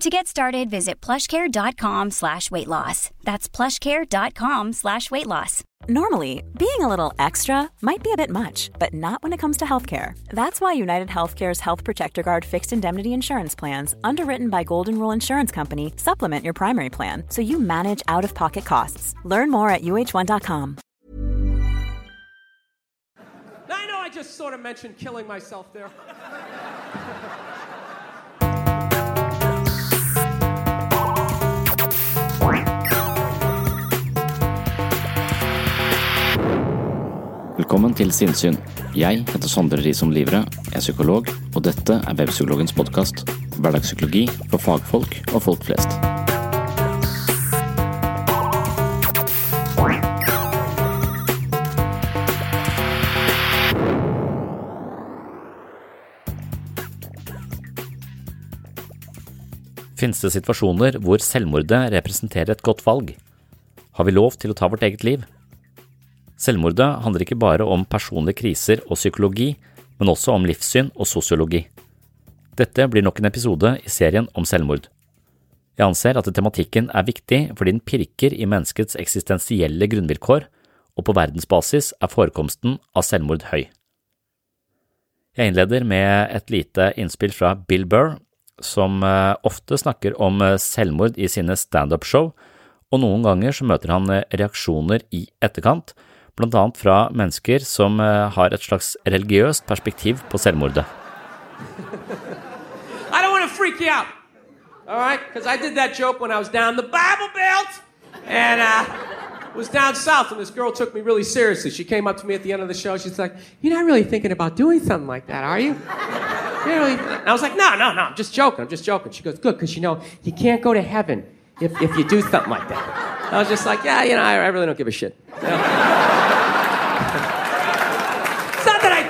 To get started, visit plushcare.com slash weight loss. That's plushcare.com slash weight loss. Normally, being a little extra might be a bit much, but not when it comes to healthcare. That's why United Healthcare's Health Protector Guard fixed indemnity insurance plans, underwritten by Golden Rule Insurance Company, supplement your primary plan so you manage out of pocket costs. Learn more at uh1.com. I know I just sort of mentioned killing myself there. Velkommen til Sinnsyn. Jeg heter Sondre Risom Livre, er psykolog, og dette er Webpsykologens podkast. Hverdagspsykologi for fagfolk og folk flest. Finnes det situasjoner hvor selvmordet representerer et godt valg? Har vi lov til å ta vårt eget liv? Selvmordet handler ikke bare om personlige kriser og psykologi, men også om livssyn og sosiologi. Dette blir nok en episode i serien om selvmord. Jeg anser at tematikken er viktig fordi den pirker i menneskets eksistensielle grunnvilkår, og på verdensbasis er forekomsten av selvmord høy. Jeg innleder med et lite innspill fra Bill Burr, som eh, ofte snakker om eh, selvmord i sine standup-show, og noen ganger så møter han eh, reaksjoner i etterkant, fra mennesker som har et slags religiøst perspektiv på selvmordet. I don't want to freak you out, all right? Because I did that joke when I was down the Bible Belt and uh, was down south, and this girl took me really seriously. She came up to me at the end of the show. She's like, "You're not really thinking about doing something like that, are you?" Really... And I was like, "No, no, no. I'm just joking. I'm just joking." She goes, "Good, because you know you can't go to heaven if, if you do something like that." I was just like, "Yeah, you know, I, I really don't give a shit." You know?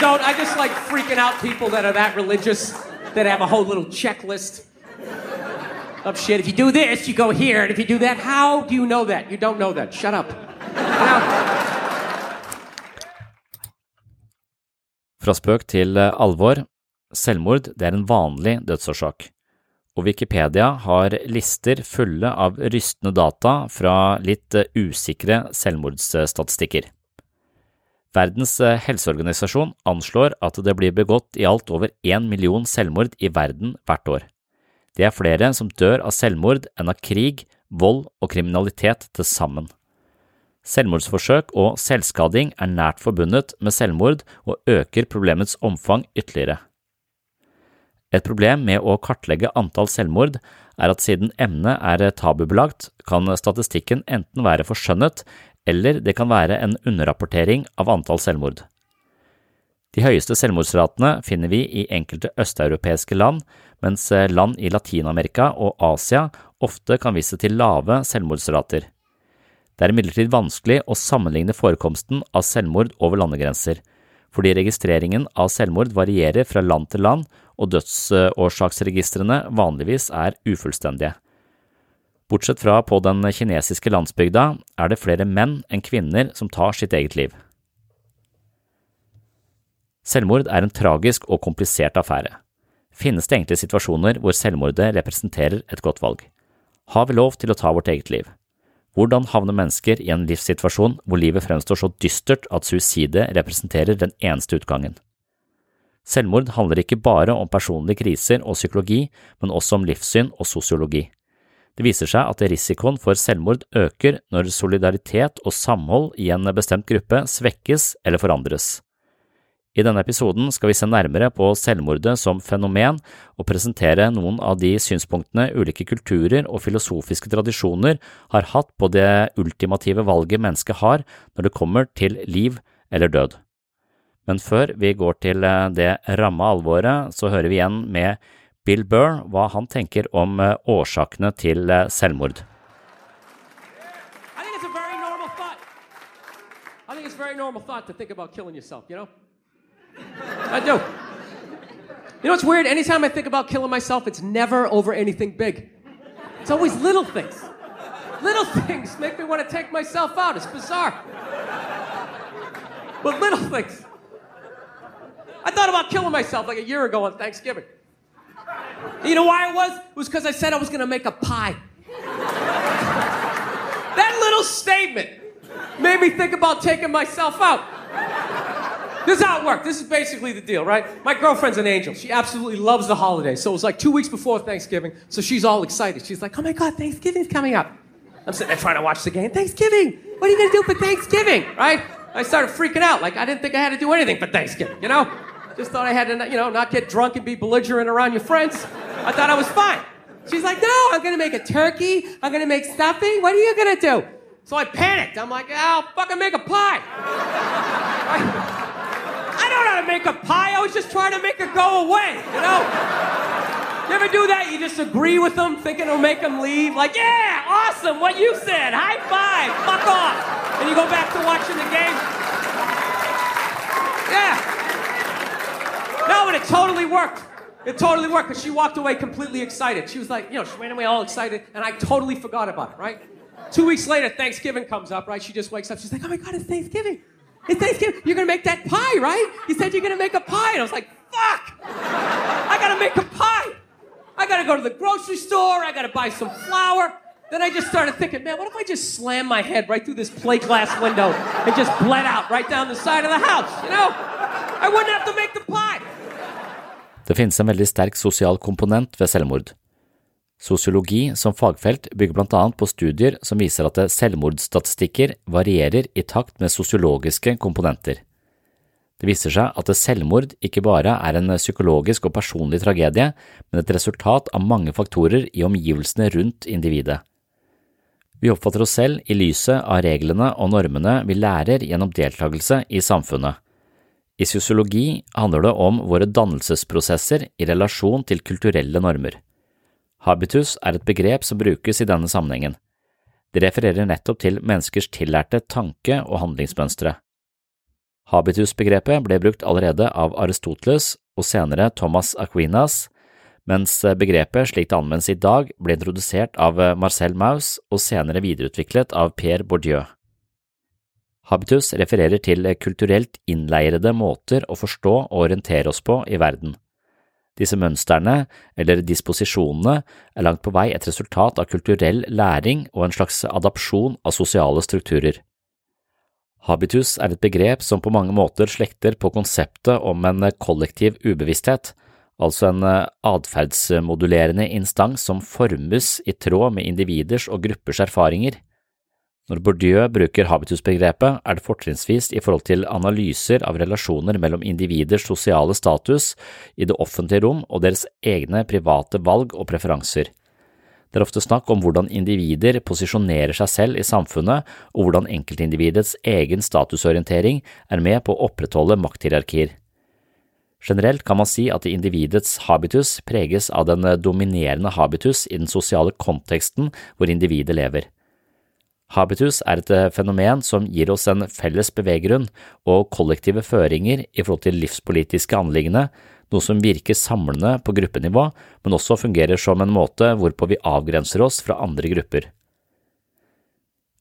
Don't. I just like freaking out people that are that religious that have a whole little checklist of shit. If you do this, you go here, and if you do that, how do you know that? You don't know that. Shut up. Fra spøk til eh, alvor, selvmord det er en vanlig dødsårsak, og Wikipedia har lister fulle av rystende data fra litt eh, usikre selvmordsstatistikker. Verdens eh, helseorganisasjon anslår at det blir begått i alt over én million selvmord i verden hvert år. Det er flere som dør av selvmord enn av krig, vold og kriminalitet til sammen. Selvmordsforsøk og selvskading er nært forbundet med selvmord og øker problemets omfang ytterligere. Et problem med å kartlegge antall selvmord er at siden emnet er tabubelagt, kan statistikken enten være forskjønnet eller det kan være en underrapportering av antall selvmord. De høyeste selvmordsratene finner vi i enkelte østeuropeiske land, mens land i Latin-Amerika og Asia ofte kan vise til lave selvmordsrater. Det er imidlertid vanskelig å sammenligne forekomsten av selvmord over landegrenser, fordi registreringen av selvmord varierer fra land til land og dødsårsaksregistrene vanligvis er ufullstendige. Bortsett fra på den kinesiske landsbygda er det flere menn enn kvinner som tar sitt eget liv. Selvmord er en tragisk og komplisert affære. Finnes det egentlig situasjoner hvor selvmordet representerer et godt valg? Har vi lov til å ta vårt eget liv? Hvordan havner mennesker i en livssituasjon hvor livet fremstår så dystert at suicidet representerer den eneste utgangen? Selvmord handler ikke bare om personlige kriser og psykologi, men også om livssyn og sosiologi. Det viser seg at risikoen for selvmord øker når solidaritet og samhold i en bestemt gruppe svekkes eller forandres. I denne episoden skal vi se nærmere på selvmordet som fenomen og presentere noen av de synspunktene ulike kulturer og filosofiske tradisjoner har hatt på det ultimative valget mennesket har når det kommer til liv eller død. Men før vi går til det ramme alvoret, så hører vi igjen med Bill Burr hva han tenker om eh, årsakene til selvmord. I think it's a very normal thought. I think it's a very normal thought to think about killing yourself, you know? I do. You know what's weird? Anytime I think about killing myself, it's never over anything big. It's always little things. Little things make me want to take myself out. It's bizarre. But little things. I thought about killing myself like a year ago on Thanksgiving. You know why it was? It was because I said I was to make a pie. that little statement made me think about taking myself out. This is how it worked. This is basically the deal, right? My girlfriend's an angel. She absolutely loves the holidays. So it was like two weeks before Thanksgiving. So she's all excited. She's like, oh my God, Thanksgiving's coming up. I'm sitting there trying to watch the game. Thanksgiving! What are you to do for Thanksgiving? Right? I started freaking out. Like, I didn't think I had to do anything for Thanksgiving, you know? Just thought I had to, you know, not get drunk and be belligerent around your friends. I thought I was fine. She's like, no, I'm gonna make a turkey. I'm gonna make stuffing. What are you gonna do? So I panicked. I'm like, I'll fucking make a pie. I don't know how to make a pie. I was just trying to make it go away, you know? You ever do that? You just agree with them, thinking it'll make them leave. Like, yeah, awesome, what you said. High five, fuck off. And you go back to watching the game. Yeah. No, but it totally worked. It totally worked because she walked away completely excited. She was like, you know, she ran away all excited, and I totally forgot about it, right? Two weeks later, Thanksgiving comes up, right? She just wakes up. She's like, oh my God, it's Thanksgiving. It's Thanksgiving. You're going to make that pie, right? You said you're going to make a pie. And I was like, fuck! I got to make a pie. I got to go to the grocery store. I got to buy some flour. Then I just started thinking, man, what if I just slam my head right through this plate glass window and just bled out right down the side of the house, you know? I wouldn't have to make the pie. Det finnes en veldig sterk sosial komponent ved selvmord. Sosiologi som fagfelt bygger blant annet på studier som viser at selvmordsstatistikker varierer i takt med sosiologiske komponenter. Det viser seg at selvmord ikke bare er en psykologisk og personlig tragedie, men et resultat av mange faktorer i omgivelsene rundt individet. Vi oppfatter oss selv i lyset av reglene og normene vi lærer gjennom deltakelse i samfunnet. I sosiologi handler det om våre dannelsesprosesser i relasjon til kulturelle normer. Habitus er et begrep som brukes i denne sammenhengen. Det refererer nettopp til menneskers tillærte tanke- og handlingsmønstre. Habitus-begrepet ble brukt allerede av Aristoteles og senere Thomas Aquinas, mens begrepet slik det anvendes i dag ble introdusert av Marcel Mauss og senere videreutviklet av Pierre Bourdieu. Habitus refererer til kulturelt innleirede måter å forstå og orientere oss på i verden. Disse mønstrene, eller disposisjonene, er langt på vei et resultat av kulturell læring og en slags adapsjon av sosiale strukturer. Habitus er et begrep som på mange måter slekter på konseptet om en kollektiv ubevissthet, altså en atferdsmodulerende instans som formes i tråd med individers og gruppers erfaringer. Når Bourdieu bruker habitusbegrepet, er det fortrinnsvis i forhold til analyser av relasjoner mellom individers sosiale status i det offentlige rom og deres egne private valg og preferanser. Det er ofte snakk om hvordan individer posisjonerer seg selv i samfunnet, og hvordan enkeltindividets egen statusorientering er med på å opprettholde makthierarkier. Generelt kan man si at individets habitus preges av den dominerende habitus i den sosiale konteksten hvor individet lever. Habitus er et eh, fenomen som gir oss en felles beveggrunn og kollektive føringer i forhold til livspolitiske anliggende, noe som virker samlende på gruppenivå, men også fungerer som en måte hvorpå vi avgrenser oss fra andre grupper.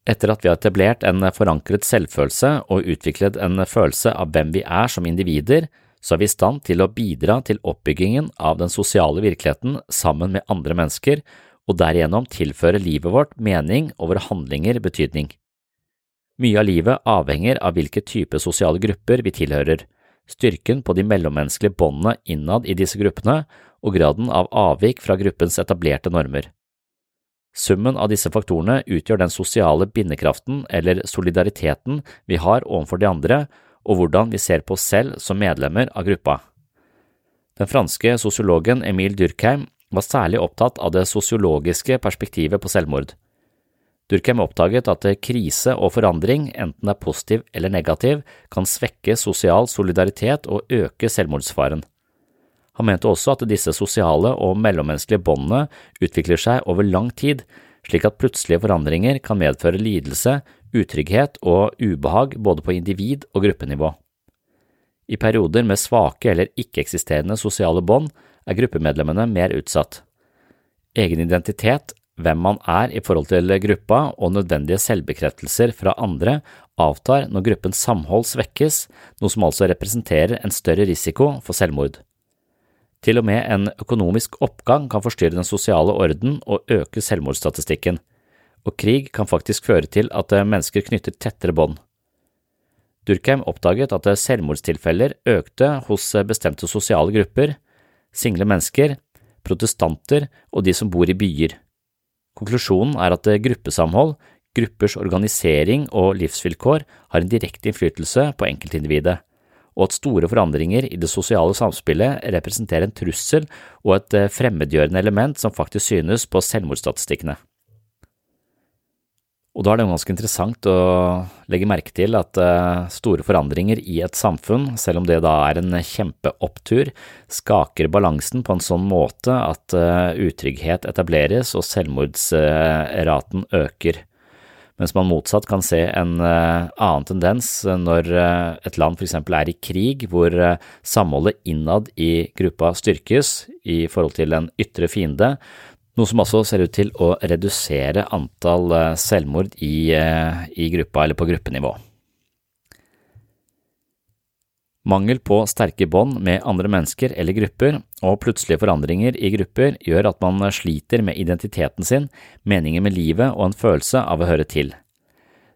Etter at vi har etablert en forankret selvfølelse og utviklet en følelse av hvem vi er som individer, så er vi i stand til å bidra til oppbyggingen av den sosiale virkeligheten sammen med andre mennesker og derigjennom tilføre livet vårt mening og våre handlinger betydning. Mye av livet avhenger av hvilke type sosiale grupper vi tilhører, styrken på de mellommenneskelige båndene innad i disse gruppene og graden av avvik fra gruppens etablerte normer. Summen av disse faktorene utgjør den sosiale bindekraften eller solidariteten vi har overfor de andre, og hvordan vi ser på oss selv som medlemmer av gruppa. Den franske sosiologen Emil Durkheim var særlig opptatt av det sosiologiske perspektivet på selvmord. Durkheim oppdaget at krise og forandring, enten er positiv eller negativ, kan svekke sosial solidaritet og øke selvmordsfaren. Han mente også at disse sosiale og mellommenneskelige båndene utvikler seg over lang tid, slik at plutselige forandringer kan medføre lidelse, utrygghet og ubehag både på individ- og gruppenivå. I perioder med svake eller ikke-eksisterende sosiale bånd er gruppemedlemmene mer utsatt. Egen identitet, hvem man er i forhold til gruppa og nødvendige selvbekreftelser fra andre avtar når gruppens samhold svekkes, noe som altså representerer en større risiko for selvmord. Til og med en økonomisk oppgang kan forstyrre den sosiale orden og øke selvmordsstatistikken, og krig kan faktisk føre til at mennesker knytter tettere bånd. Durkheim oppdaget at selvmordstilfeller økte hos bestemte sosiale grupper, single mennesker, protestanter og de som bor i byer. Konklusjonen er at gruppesamhold, gruppers organisering og livsvilkår har en direkte innflytelse på enkeltindividet og at store forandringer i det sosiale samspillet representerer en trussel og et eh, fremmedgjørende element som faktisk synes på selvmordsstatistikkene. Og da er det ganske interessant å legge merke til at eh, store forandringer i et samfunn, selv om det da er en kjempeopptur, skaker balansen på en sånn måte at eh, utrygghet etableres og selvmordsraten øker mens man motsatt kan se en uh, annen tendens når et land f.eks. er i krig, hvor samholdet innad i gruppa styrkes i forhold til en ytre fiende, noe som også ser ut til å redusere antall selvmord i, i gruppa eller på gruppenivå. Mangel på sterke bånd med andre mennesker eller grupper, og plutselige forandringer i grupper gjør at man sliter med identiteten sin, meningen med livet og en følelse av å høre til.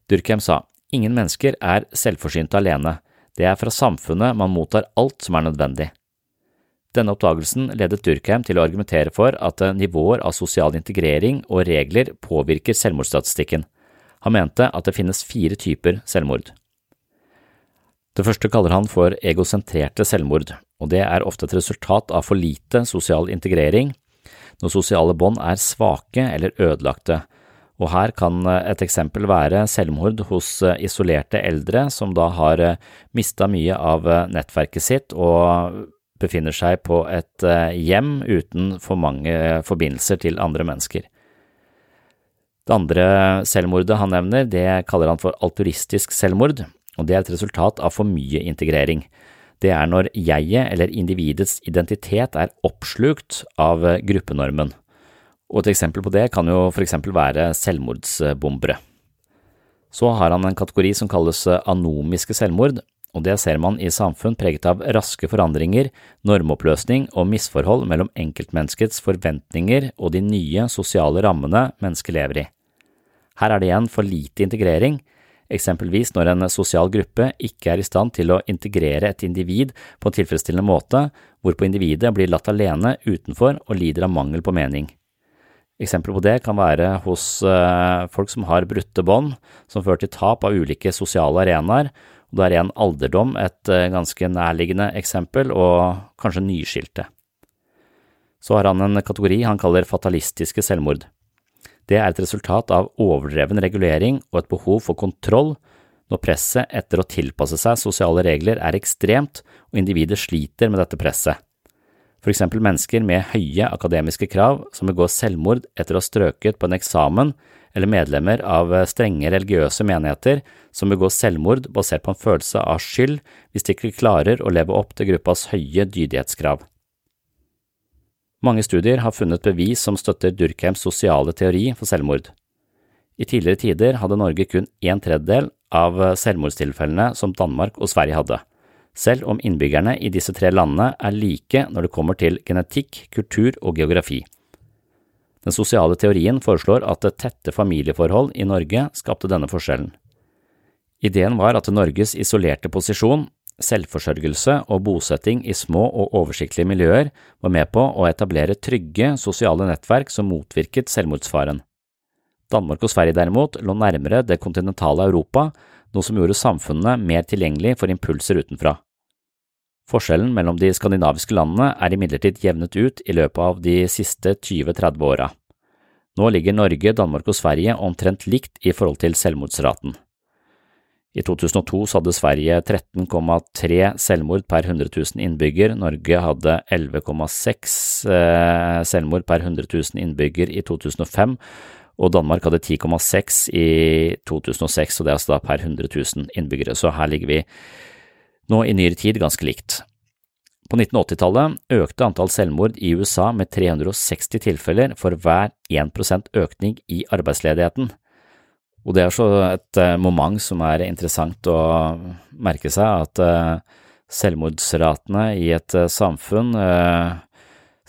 Durkheim sa, ingen mennesker er selvforsynte alene, det er fra samfunnet man mottar alt som er nødvendig. Denne oppdagelsen ledet Durkheim til å argumentere for at nivåer av sosial integrering og regler påvirker selvmordsstatistikken. Han mente at det finnes fire typer selvmord. Det første kaller han for egosentrerte selvmord, og det er ofte et resultat av for lite sosial integrering, når sosiale bånd er svake eller ødelagte, og her kan et eksempel være selvmord hos isolerte eldre som da har mista mye av nettverket sitt og befinner seg på et hjem uten for mange forbindelser til andre mennesker. Det andre selvmordet han nevner, det kaller han for alturistisk selvmord, og det er et resultat av for mye integrering. Det er når jeget eller individets identitet er oppslukt av gruppenormen, og et eksempel på det kan jo for eksempel være selvmordsbombere. Så har han en kategori som kalles anomiske selvmord, og det ser man i samfunn preget av raske forandringer, normoppløsning og misforhold mellom enkeltmenneskets forventninger og de nye sosiale rammene mennesket lever i. Her er det igjen for lite integrering, eksempelvis når en sosial gruppe ikke er i stand til å integrere et individ på en tilfredsstillende måte, hvorpå individet blir latt alene utenfor og lider av mangel på mening. Eksempler på det kan være hos uh, folk som har brutte bånd, som fører til tap av ulike sosiale arenaer, og da er igjen alderdom et uh, ganske nærliggende eksempel, og kanskje nyskilte. Så har han en kategori han kaller fatalistiske selvmord. Det er et resultat av overdreven regulering og et behov for kontroll når presset etter å tilpasse seg sosiale regler er ekstremt og individet sliter med dette presset. For eksempel mennesker med høye akademiske krav som begår selvmord etter å ha strøket på en eksamen, eller medlemmer av strenge religiøse menigheter som begår selvmord basert på en følelse av skyld hvis de ikke klarer å leve opp til gruppas høye dydighetskrav. Mange studier har funnet bevis som støtter Durkheims sosiale teori for selvmord. I tidligere tider hadde Norge kun en tredjedel av selvmordstilfellene som Danmark og Sverige hadde, selv om innbyggerne i disse tre landene er like når det kommer til genetikk, kultur og geografi. Den sosiale teorien foreslår at tette familieforhold i Norge skapte denne forskjellen. Ideen var at Norges isolerte posisjon Selvforsørgelse og bosetting i små og oversiktlige miljøer var med på å etablere trygge sosiale nettverk som motvirket selvmordsfaren. Danmark og Sverige derimot lå nærmere det kontinentale Europa, noe som gjorde samfunnet mer tilgjengelig for impulser utenfra. Forskjellen mellom de skandinaviske landene er imidlertid jevnet ut i løpet av de siste 20–30 åra. Nå ligger Norge, Danmark og Sverige omtrent likt i forhold til selvmordsraten. I 2002 hadde Sverige 13,3 selvmord per 100 000 innbygger, Norge hadde 11,6 eh, selvmord per 100 000 innbygger i 2005, og Danmark hadde 10,6 i 2006, og det er altså da per 100 000 innbyggere, så her ligger vi nå i nyere tid ganske likt. På 1980-tallet økte antall selvmord i USA med 360 tilfeller for hver 1% økning i arbeidsledigheten. Og det er så et uh, moment som er interessant å merke seg, at uh, selvmordsratene i et uh, samfunn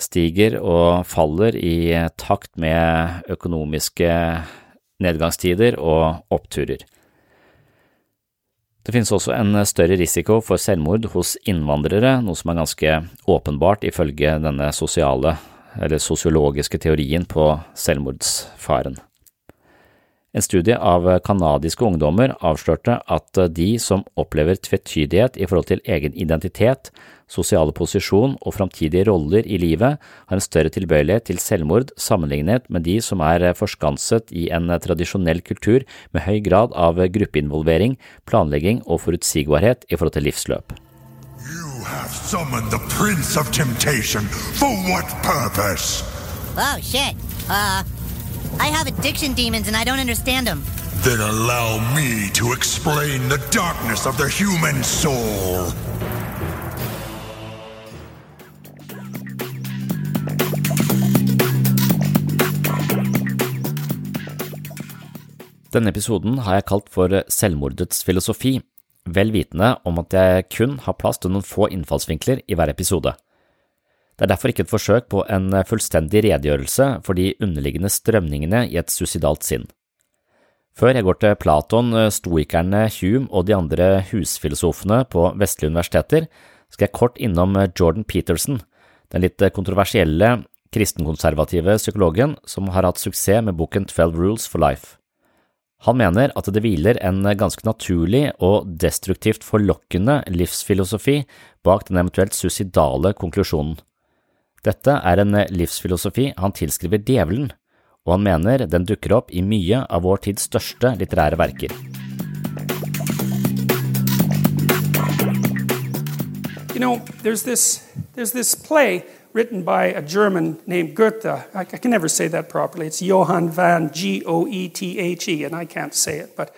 stiger og faller i takt med økonomiske nedgangstider og oppturer. Det finnes også en større risiko for selvmord hos innvandrere, noe som er ganske åpenbart ifølge denne sosiale eller sosiologiske teorien på selvmordsfaren. En studie av canadiske ungdommer avslørte at de som opplever tvetydighet i forhold til egen identitet, sosiale posisjon og framtidige roller i livet, har en større tilbøyelighet til selvmord sammenlignet med de som er forskanset i en tradisjonell kultur med høy grad av gruppeinvolvering, planlegging og forutsigbarhet i forhold til livsløp. You have summoned the prince of temptation. For what purpose? Oh, shit. Uh, I have addiction demons and I don't understand them. Then allow me to explain the darkness of the human soul. Denne episoden har jeg kalt for Selvmordets filosofi, vel vitende om at jeg kun har plass til noen få innfallsvinkler i hver episode. Det er derfor ikke et forsøk på en fullstendig redegjørelse for de underliggende strømningene i et suicidalt sinn. Før jeg går til Platon, stoikerne Hume og de andre husfilosofene på vestlige universiteter, skal jeg kort innom Jordan Peterson, den litt kontroversielle kristenkonservative psykologen som har hatt suksess med boken Twelve Rules for Life. Han mener at det hviler en ganske naturlig og destruktivt forlokkende livsfilosofi bak den eventuelt suicidale konklusjonen. Dette er en livsfilosofi han tilskriver djevelen, og han mener den dukker opp i mye av vår tids største litterære verker. You know, there's this, there's this play written by a German named Goethe. I, I can never say that properly. It's Johann van G O E T H E, and I can't say it. But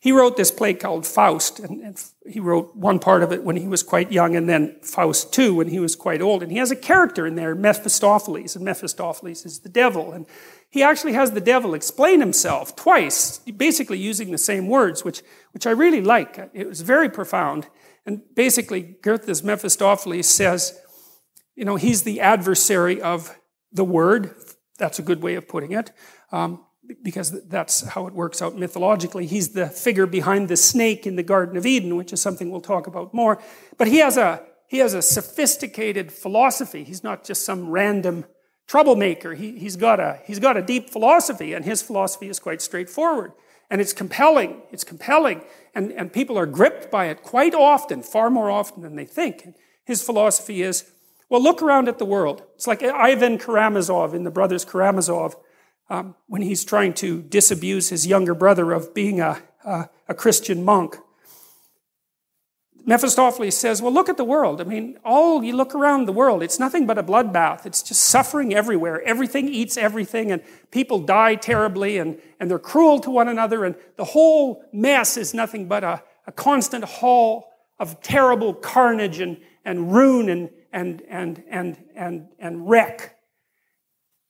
he wrote this play called Faust, and, and, he wrote one part of it when he was quite young, and then Faust 2 when he was quite old. And he has a character in there, Mephistopheles, and Mephistopheles is the devil. And he actually has the devil explain himself twice, basically using the same words, which, which I really like. It was very profound. And basically, Goethe's Mephistopheles says, you know, he's the adversary of the word. That's a good way of putting it. Um, because that's how it works out mythologically. He's the figure behind the snake in the Garden of Eden, which is something we'll talk about more. But he has a, he has a sophisticated philosophy. He's not just some random troublemaker. He, he's, got a, he's got a deep philosophy, and his philosophy is quite straightforward. And it's compelling. It's compelling. And, and people are gripped by it quite often, far more often than they think. His philosophy is, well, look around at the world. It's like Ivan Karamazov in the Brothers Karamazov um, when he's trying to disabuse his younger brother of being a, a, a Christian monk. Mephistopheles says, Well, look at the world. I mean, all you look around the world, it's nothing but a bloodbath. It's just suffering everywhere. Everything eats everything, and people die terribly, and, and they're cruel to one another, and the whole mess is nothing but a, a constant haul of terrible carnage and, and ruin and, and, and, and, and, and wreck.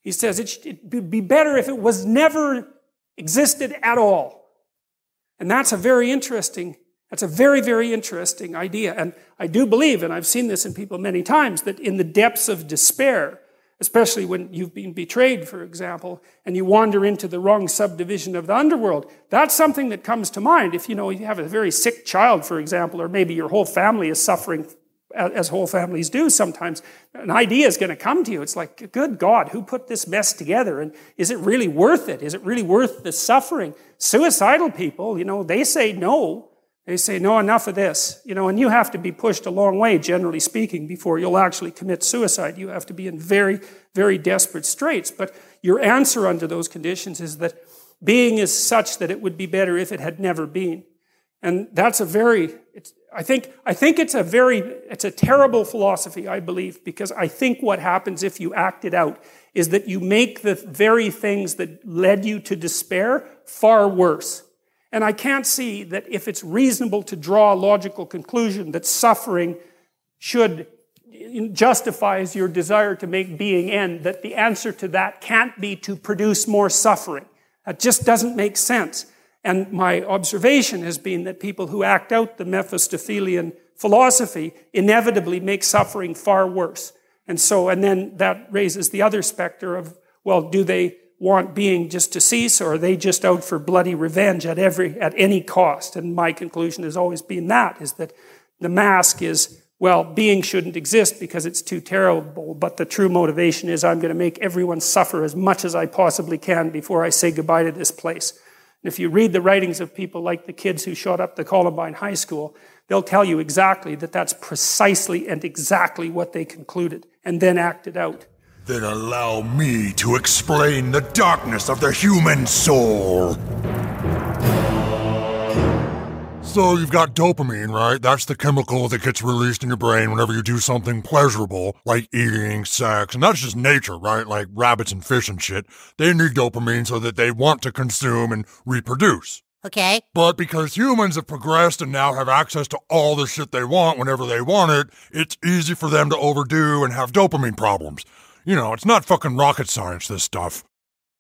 He says it would be better if it was never existed at all. And that's a very interesting, that's a very, very interesting idea. And I do believe, and I've seen this in people many times, that in the depths of despair, especially when you've been betrayed, for example, and you wander into the wrong subdivision of the underworld, that's something that comes to mind. If you know you have a very sick child, for example, or maybe your whole family is suffering as whole families do sometimes. An idea is going to come to you. It's like, good God, who put this mess together? And is it really worth it? Is it really worth the suffering? Suicidal people, you know, they say no. They say, no, enough of this. You know, and you have to be pushed a long way, generally speaking, before you'll actually commit suicide. You have to be in very, very desperate straits. But your answer under those conditions is that being is such that it would be better if it had never been. And that's a very, I think, I think it's a very, it's a terrible philosophy, I believe, because I think what happens if you act it out is that you make the very things that led you to despair far worse. And I can't see that if it's reasonable to draw a logical conclusion that suffering should justifies your desire to make being end, that the answer to that can't be to produce more suffering. That just doesn't make sense. And my observation has been that people who act out the Mephistophelian philosophy inevitably make suffering far worse. And so, and then that raises the other specter of, well, do they want being just to cease or are they just out for bloody revenge at every, at any cost? And my conclusion has always been that, is that the mask is, well, being shouldn't exist because it's too terrible, but the true motivation is I'm going to make everyone suffer as much as I possibly can before I say goodbye to this place. And if you read the writings of people like the kids who showed up to Columbine High School, they'll tell you exactly that that's precisely and exactly what they concluded and then acted out. Then allow me to explain the darkness of the human soul. So you've got dopamine, right? That's the chemical that gets released in your brain whenever you do something pleasurable, like eating, sex, and that's just nature, right? Like rabbits and fish and shit. They need dopamine so that they want to consume and reproduce. Okay. But because humans have progressed and now have access to all the shit they want whenever they want it, it's easy for them to overdo and have dopamine problems. You know, it's not fucking rocket science, this stuff.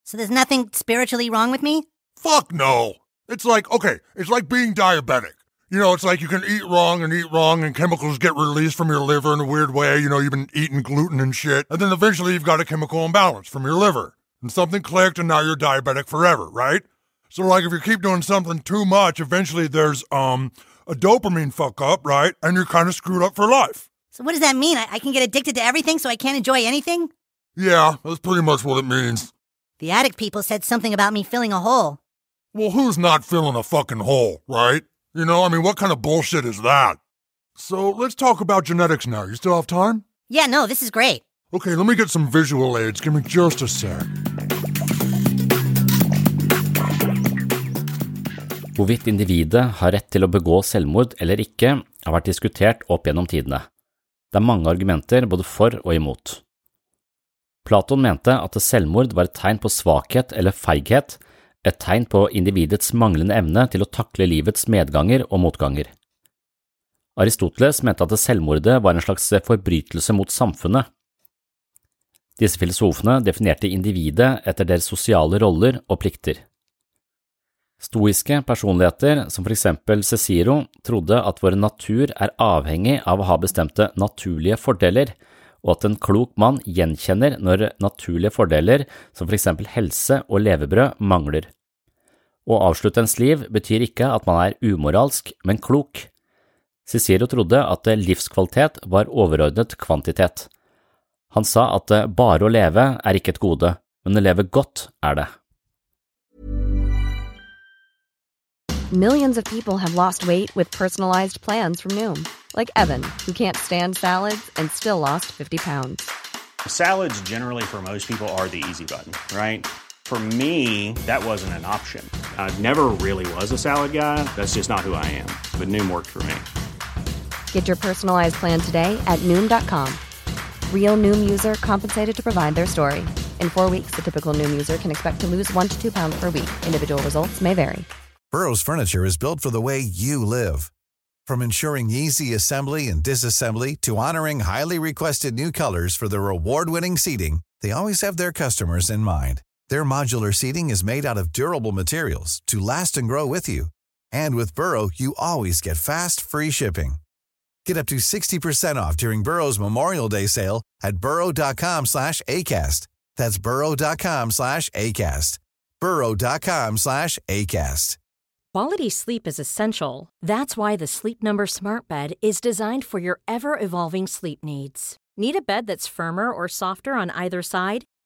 So there's nothing spiritually wrong with me? Fuck no. It's like, okay, it's like being diabetic. You know, it's like you can eat wrong and eat wrong and chemicals get released from your liver in a weird way. You know, you've been eating gluten and shit. And then eventually you've got a chemical imbalance from your liver. And something clicked and now you're diabetic forever, right? So like if you keep doing something too much, eventually there's um a dopamine fuck up, right? And you're kind of screwed up for life. So what does that mean? I, I can get addicted to everything so I can't enjoy anything? Yeah, that's pretty much what it means. The addict people said something about me filling a hole. Well, who's not filling a fucking hole, right? You know, I mean, what kind of bullshit is that? So let's talk about genetics now. You still have time? Yeah, no, this is great. Okay, let me get some visual aids. Give me just a sec. Hvorvidt individet har rett til å begå selvmord eller ikke, har vært diskutert opp gjennom tidene. Det er mange argumenter både for og imot. Platon mente at selvmord var et tegn på svakhet eller feighet, et tegn på individets manglende evne til å takle livets medganger og motganger. Aristoteles mente at selvmordet var en slags forbrytelse mot samfunnet. Disse filosofene definerte individet etter deres sosiale roller og plikter. Stoiske personligheter, som for eksempel Cicero, trodde at vår natur er avhengig av å ha bestemte naturlige fordeler, og at en klok mann gjenkjenner når naturlige fordeler, som for eksempel helse og levebrød, mangler. Å avslutte ens liv betyr ikke at man er umoralsk, men klok. Cicero trodde at livskvalitet var overordnet kvantitet. Han sa at bare å leve er ikke et gode, men å leve godt er det. Millions of people have lost weight with personalized plans from Noom, like Evan, who can't stand salads and still lost 50 pounds. Salads, generally, for most people, are the easy button, right? For me, that wasn't an option. I never really was a salad guy. That's just not who I am. But Noom worked for me. Get your personalized plan today at Noom.com. Real Noom user compensated to provide their story. In four weeks, the typical Noom user can expect to lose one to two pounds per week. Individual results may vary. Burrow's furniture is built for the way you live. From ensuring easy assembly and disassembly to honoring highly requested new colors for their award-winning seating, they always have their customers in mind. Their modular seating is made out of durable materials to last and grow with you. And with Burrow, you always get fast, free shipping. Get up to 60% off during Burrow's Memorial Day sale at burrow.com slash ACAST. That's burrow.com slash ACAST. burrow.com slash ACAST. Quality sleep is essential. That's why the Sleep Number Smart Bed is designed for your ever evolving sleep needs. Need a bed that's firmer or softer on either side?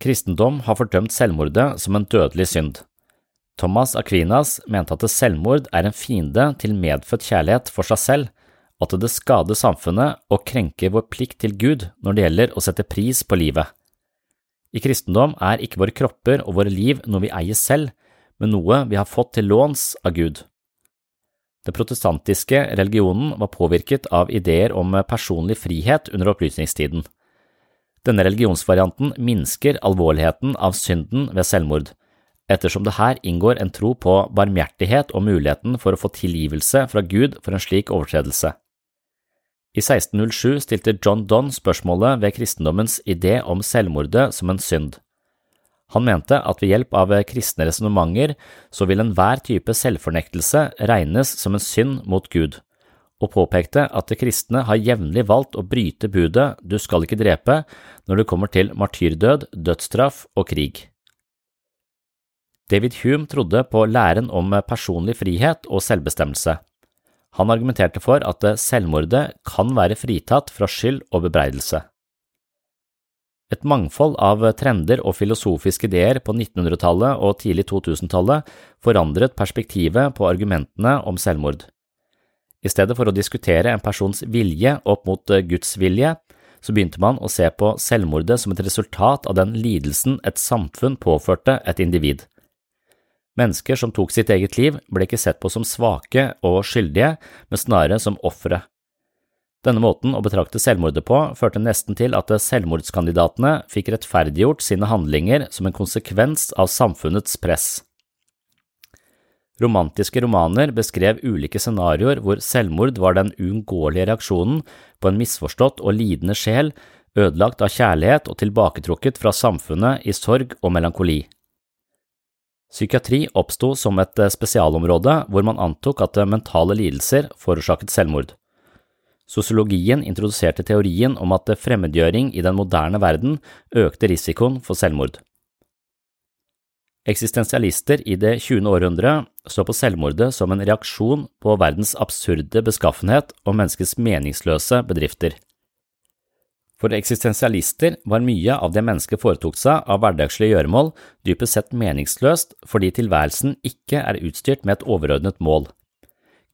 Kristendom har fordømt selvmordet som en dødelig synd. Thomas Aquinas mente at selvmord er en fiende til medfødt kjærlighet for seg selv, at det skader samfunnet og krenker vår plikt til Gud når det gjelder å sette pris på livet. I kristendom er ikke våre kropper og våre liv noe vi eier selv, men noe vi har fått til låns av Gud. Den protestantiske religionen var påvirket av ideer om personlig frihet under opplysningstiden. Denne religionsvarianten minsker alvorligheten av synden ved selvmord, ettersom det her inngår en tro på barmhjertighet og muligheten for å få tilgivelse fra Gud for en slik overtredelse. I 1607 stilte John Donne spørsmålet ved kristendommens idé om selvmordet som en synd. Han mente at ved hjelp av kristne resonnementer så vil enhver type selvfornektelse regnes som en synd mot Gud, og påpekte at de kristne har jevnlig valgt å bryte budet du skal ikke drepe når det kommer til martyrdød, dødsstraff og krig. David Hume trodde på læren om personlig frihet og selvbestemmelse. Han argumenterte for at selvmordet kan være fritatt fra skyld og bebreidelse. Et mangfold av trender og filosofiske ideer på 1900-tallet og tidlig 2000-tallet forandret perspektivet på argumentene om selvmord. I stedet for å diskutere en persons vilje opp mot Guds vilje, så begynte man å se på selvmordet som et resultat av den lidelsen et samfunn påførte et individ. Mennesker som tok sitt eget liv, ble ikke sett på som svake og skyldige, men snarere som ofre. Denne måten å betrakte selvmordet på førte nesten til at selvmordskandidatene fikk rettferdiggjort sine handlinger som en konsekvens av samfunnets press. Romantiske romaner beskrev ulike scenarioer hvor selvmord var den uunngåelige reaksjonen på en misforstått og lidende sjel, ødelagt av kjærlighet og tilbaketrukket fra samfunnet i sorg og melankoli. Psykiatri oppsto som et eh, spesialområde hvor man antok at eh, mentale lidelser forårsaket selvmord. Sosiologien introduserte teorien om at eh, fremmedgjøring i den moderne verden økte risikoen for selvmord. Eksistensialister i det 20. århundre så på selvmordet som en reaksjon på verdens absurde beskaffenhet og menneskets meningsløse bedrifter. For eksistensialister var mye av det mennesket foretok seg av hverdagslige gjøremål dypest sett meningsløst fordi tilværelsen ikke er utstyrt med et overordnet mål.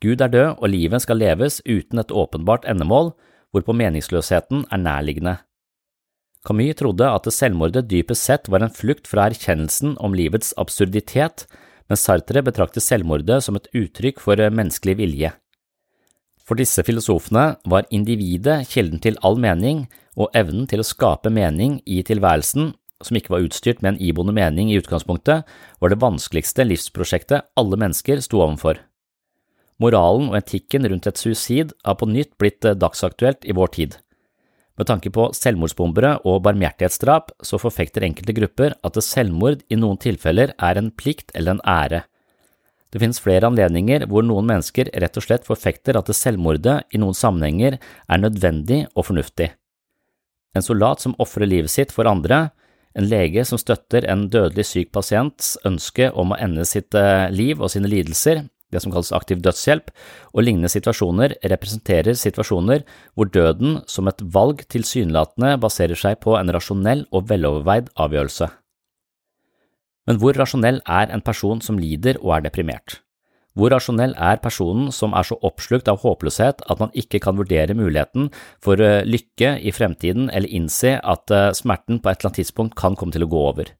Gud er død og livet skal leves uten et åpenbart endemål, hvorpå meningsløsheten er nærliggende. Camus trodde at selvmordet dypest sett var en flukt fra erkjennelsen om livets absurditet, mens Sartre betraktet selvmordet som et uttrykk for menneskelig vilje. For disse filosofene var individet kilden til all mening, og evnen til å skape mening i tilværelsen, som ikke var utstyrt med en iboende mening i utgangspunktet, var det vanskeligste livsprosjektet alle mennesker sto overfor. Moralen og etikken rundt et suicid har på nytt blitt dagsaktuelt i vår tid. Med tanke på selvmordsbombere og barmhjertighetsdrap så forfekter enkelte grupper at selvmord i noen tilfeller er en plikt eller en ære. Det finnes flere anledninger hvor noen mennesker rett og slett forfekter at selvmordet i noen sammenhenger er nødvendig og fornuftig. En soldat som ofrer livet sitt for andre, en lege som støtter en dødelig syk pasients ønske om å ende sitt eh, liv og sine lidelser, det som kalles aktiv dødshjelp, og lignende situasjoner representerer situasjoner hvor døden som et valg tilsynelatende baserer seg på en rasjonell og veloverveid avgjørelse. Men hvor rasjonell er en person som lider og er deprimert? Hvor rasjonell er personen som er så oppslukt av håpløshet at man ikke kan vurdere muligheten for eh, lykke i fremtiden eller innse at eh, smerten på et eller annet tidspunkt kan komme til å gå over?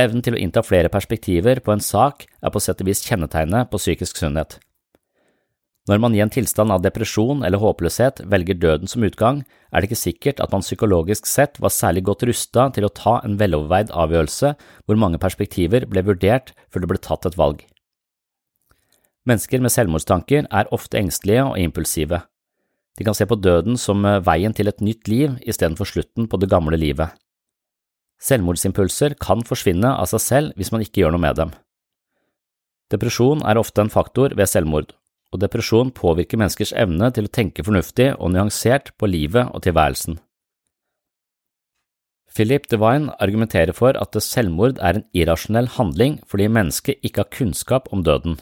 Evnen til å innta flere perspektiver på en sak er på sett og vis kjennetegnet på psykisk sunnhet. Når man i en tilstand av depresjon eller håpløshet velger døden som utgang, er det ikke sikkert at man psykologisk sett var særlig godt rusta til å ta en veloverveid avgjørelse hvor mange perspektiver ble vurdert før det ble tatt et valg. Mennesker med selvmordstanker er ofte engstelige og impulsive. De kan se på døden som veien til et nytt liv istedenfor slutten på det gamle livet. Selvmordsimpulser kan forsvinne av seg selv hvis man ikke gjør noe med dem. Depresjon er ofte en faktor ved selvmord, og depresjon påvirker menneskers evne til å tenke fornuftig og nyansert på livet og tilværelsen. Philip Devine argumenterer for at selvmord er en irrasjonell handling fordi mennesket ikke har kunnskap om døden.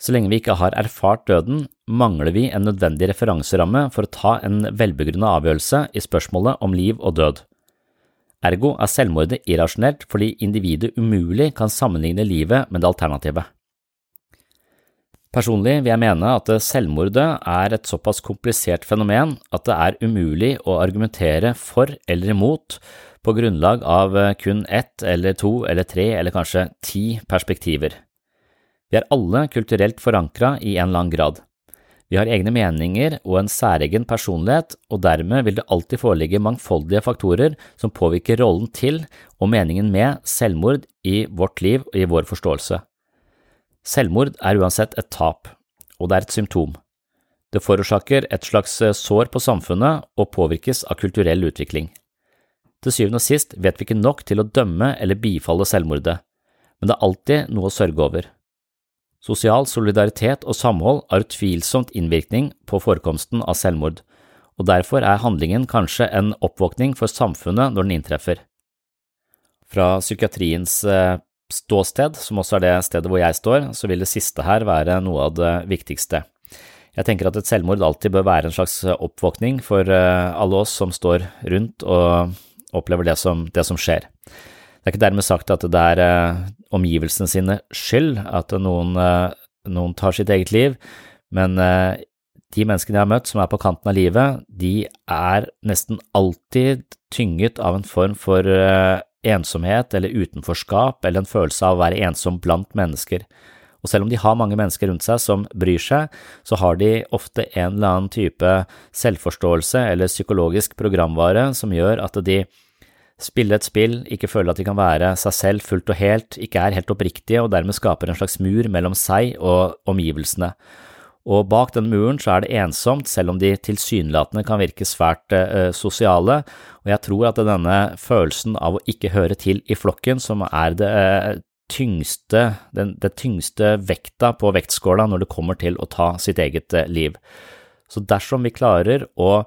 Så lenge vi ikke har erfart døden, mangler vi en nødvendig referanseramme for å ta en velbegrunnet avgjørelse i spørsmålet om liv og død. Ergo er selvmordet irrasjonelt fordi individet umulig kan sammenligne livet med det alternativet. Personlig vil jeg mene at selvmordet er et såpass komplisert fenomen at det er umulig å argumentere for eller imot på grunnlag av kun ett eller to eller tre eller kanskje ti perspektiver. Vi er alle kulturelt forankra i en annen grad. Vi har egne meninger og en særegen personlighet, og dermed vil det alltid foreligge mangfoldige faktorer som påvirker rollen til og meningen med selvmord i vårt liv og i vår forståelse. Selvmord er uansett et tap, og det er et symptom. Det forårsaker et slags eh, sår på samfunnet og påvirkes av kulturell utvikling. Til syvende og sist vet vi ikke nok til å dømme eller bifalle selvmordet, men det er alltid noe å sørge over. Sosial solidaritet og samhold har utvilsomt innvirkning på forekomsten av selvmord, og derfor er handlingen kanskje en oppvåkning for samfunnet når den inntreffer. Fra psykiatriens eh, ståsted, som også er det stedet hvor jeg står, så vil det siste her være noe av det viktigste. Jeg tenker at et selvmord alltid bør være en slags oppvåkning for eh, alle oss som står rundt og opplever det som, det som skjer. Det er ikke dermed sagt at det er eh, omgivelsene sine skyld at noen, eh, noen tar sitt eget liv, men de menneskene jeg har møtt som er på kanten av livet, de er nesten alltid tynget av en form for ensomhet eller utenforskap eller en følelse av å være ensom blant mennesker. Og selv om de har mange mennesker rundt seg som bryr seg, så har de ofte en eller annen type selvforståelse eller psykologisk programvare som gjør at de spiller et spill, ikke føler at de kan være seg selv fullt og helt, ikke er helt oppriktige og dermed skaper en slags mur mellom seg og omgivelsene og bak den muren så er det ensomt, selv om de tilsynelatende kan virke svært eh, sosiale, og jeg tror at denne følelsen av å ikke høre til i flokken som er det eh, tyngste, den, det tyngste vekta på vektskåla når det kommer til å ta sitt eget eh, liv. Så dersom vi klarer å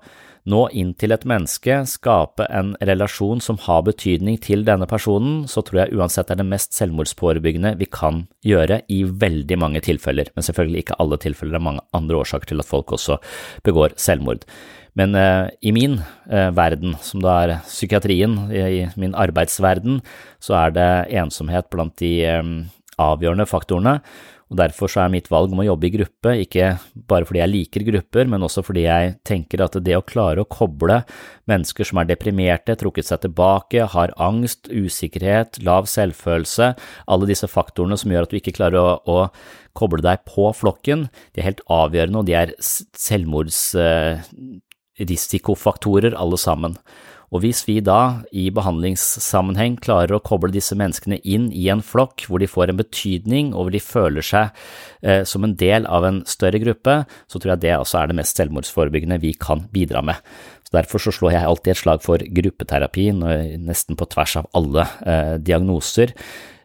nå inn til et menneske, skape en relasjon som har betydning til denne personen, så tror jeg uansett er det mest selvmordsforebyggende vi kan gjøre i veldig mange tilfeller, men selvfølgelig ikke alle tilfeller, det er mange andre årsaker til at folk også begår selvmord. Men eh, i min eh, verden, som da er psykiatrien, i min arbeidsverden, så er det ensomhet blant de eh, avgjørende faktorene, og Derfor så er mitt valg om å jobbe i gruppe ikke bare fordi jeg liker grupper, men også fordi jeg tenker at det å klare å koble mennesker som er deprimerte, trukket seg tilbake, har angst, usikkerhet, lav selvfølelse, alle disse faktorene som gjør at du ikke klarer å, å koble deg på flokken, de er helt avgjørende, og de er selvmordsrisikofaktorer alle sammen. Og hvis vi da i behandlingssammenheng klarer å koble disse menneskene inn i en flokk hvor de får en betydning og hvor de føler seg eh, som en del av en større gruppe, så tror jeg det også er det mest selvmordsforebyggende vi kan bidra med. Så Derfor så slår jeg alltid et slag for gruppeterapi, nesten på tvers av alle eh, diagnoser,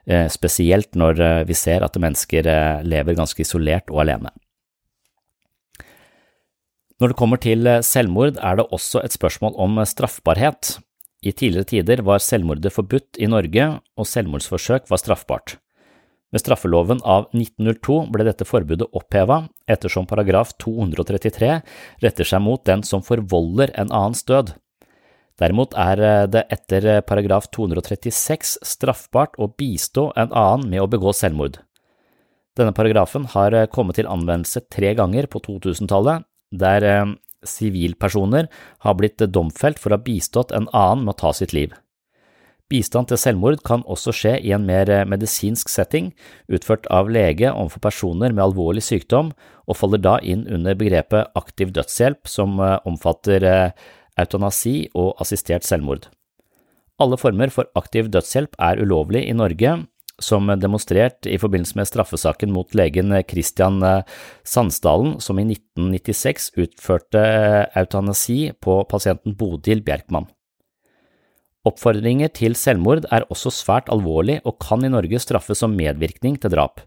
eh, spesielt når eh, vi ser at mennesker eh, lever ganske isolert og alene. Når det kommer til eh, selvmord, er det også et spørsmål om eh, straffbarhet. I tidligere tider var selvmordet forbudt i Norge, og selvmordsforsøk var straffbart. Med straffeloven av 1902 ble dette forbudet oppheva, ettersom paragraf 233 retter seg mot den som forvolder en annens død. Derimot er eh, det etter paragraf 236 straffbart å bistå en annen med å begå selvmord. Denne paragrafen har kommet til anvendelse tre ganger på 2000-tallet, der eh, sivilpersoner har blitt domfelt for å ha bistått en annen med å ta sitt liv. Bistand til selvmord kan også skje i en mer medisinsk setting, utført av lege overfor personer med alvorlig sykdom, og faller da inn under begrepet aktiv dødshjelp, som omfatter eutanasi og assistert selvmord. Alle former for aktiv dødshjelp er ulovlig i Norge, som demonstrert i forbindelse med straffesaken mot legen Christian Sandsdalen, som i 1996 utførte eutanasi på pasienten Bodil Bjerkmann. Oppfordringer til selvmord er også svært alvorlig og kan i Norge straffes som medvirkning til drap.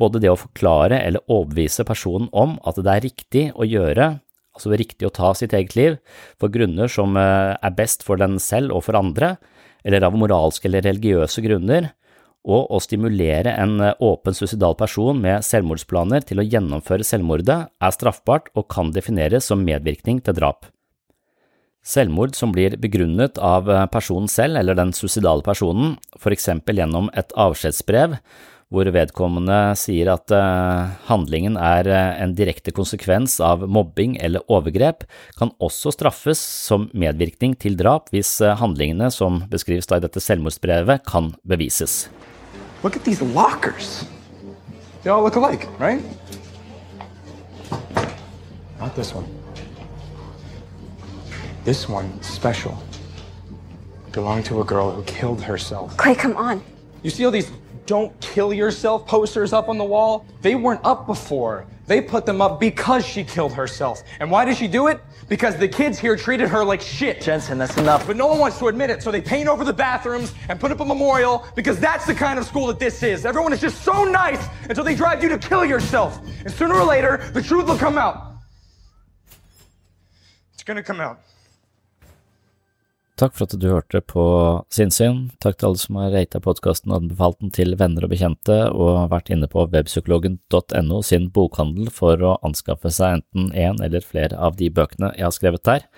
Både det å forklare eller overbevise personen om at det er riktig å gjøre, altså riktig å ta sitt eget liv, for grunner som eh, er best for den selv og for andre, eller av moralske eller religiøse grunner, og å stimulere en eh, åpen suicidal person med selvmordsplaner til å gjennomføre selvmordet er straffbart og kan defineres som medvirkning til drap. Selvmord som blir begrunnet av eh, personen selv eller den suicidale personen, for eksempel gjennom et avskjedsbrev hvor vedkommende sier at eh, handlingen er en direkte konsekvens av mobbing eller overgrep, kan også straffes som medvirkning til drap hvis handlingene som beskrives i dette selvmordsbrevet, kan bevises. Look at these lockers. They all look alike, right? Not this one. This one, special, belonged to a girl who killed herself. Clay, come on. You see all these don't kill yourself posters up on the wall? They weren't up before. They put them up because she killed herself. And why did she do it? Because the kids here treated her like shit. Jensen, that's enough. But no one wants to admit it, so they paint over the bathrooms and put up a memorial because that's the kind of school that this is. Everyone is just so nice until they drive you to kill yourself. And sooner or later, the truth will come out. It's gonna come out. Takk for at du hørte på Sinnsyn. Takk til alle som har rata podkasten og anbefalt den til venner og bekjente, og vært inne på webpsykologen.no sin bokhandel for å anskaffe seg enten én eller flere av de bøkene jeg har skrevet der.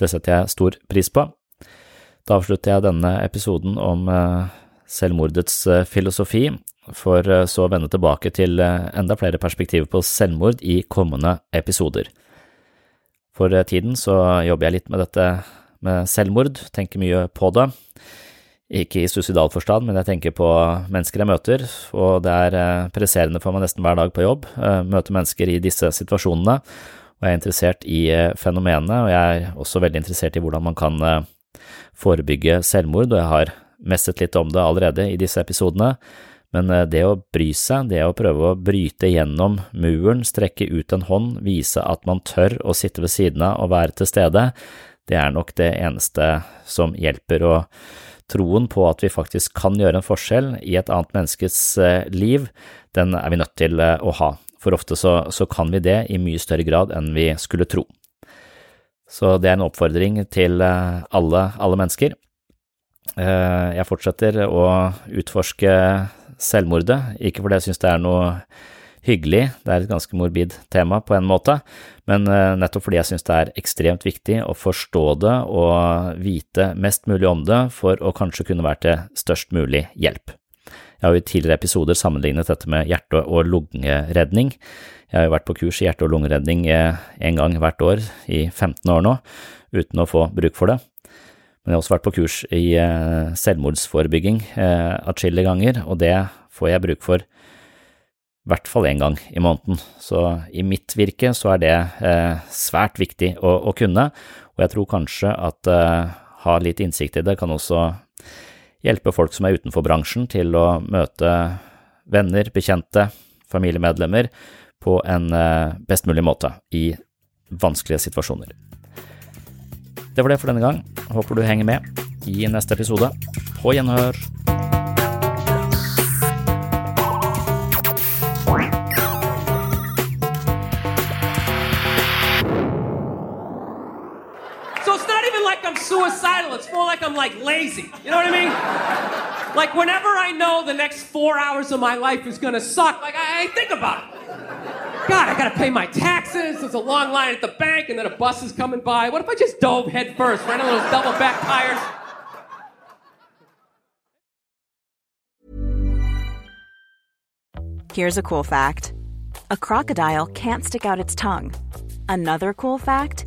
Det setter jeg stor pris på. Da avslutter jeg denne episoden om eh, selvmordets eh, filosofi, for eh, så å vende tilbake til enda flere perspektiver på selvmord i kommende episoder. For tiden så jobber jeg litt med dette med selvmord, tenker mye på det. Ikke i suicidal forstand, men jeg tenker på mennesker jeg møter, og det er eh, presserende for meg nesten hver dag på jobb, eh, møte mennesker i disse situasjonene, og jeg er interessert i eh, fenomenet, og jeg er også veldig interessert i hvordan man kan forebygge selvmord, og jeg har messet litt om det allerede i disse episodene, men det å bry seg, det å prøve å bryte gjennom muren, strekke ut en hånd, vise at man tør å sitte ved siden av og være til stede, det er nok det eneste som hjelper, og troen på at vi faktisk kan gjøre en forskjell i et annet menneskes eh, liv, den er vi nødt til eh, å ha, for ofte så, så kan vi det i mye større grad enn vi skulle tro. Så det er en oppfordring til eh, alle, alle mennesker. Jeg fortsetter å utforske selvmordet, ikke fordi jeg synes det er noe hyggelig, det er et ganske morbid tema på en måte, men eh, nettopp fordi jeg synes det er ekstremt viktig å forstå det og vite mest mulig om det for å kanskje kunne være til størst mulig hjelp. Jeg har jo i tidligere episoder sammenlignet dette med hjerte- og lungeredning. Jeg har jo vært på kurs i hjerte- og lungeredning eh, en gang hvert år i 15 år nå, uten å få bruk for det. Men jeg har også vært på kurs i eh, selvmordsforebygging atskillige ganger, og det får jeg bruk for i hvert fall én gang i måneden. Så i mitt virke så er det eh, svært viktig å, å, kunne, og jeg tror kanskje at eh, ha litt innsikt i det kan også hjelpe folk som er utenfor bransjen til å møte venner, bekjente, familiemedlemmer på en eh, best mulig måte i vanskelige situasjoner. Det var det for denne gang. Håper du henger med i neste episode. På gjenhør. I'm like lazy. You know what I mean? Like whenever I know the next four hours of my life is gonna suck, like I, I think about it. God, I gotta pay my taxes. There's a long line at the bank, and then a bus is coming by. What if I just dove head first, ran into those double back tires? Here's a cool fact a crocodile can't stick out its tongue. Another cool fact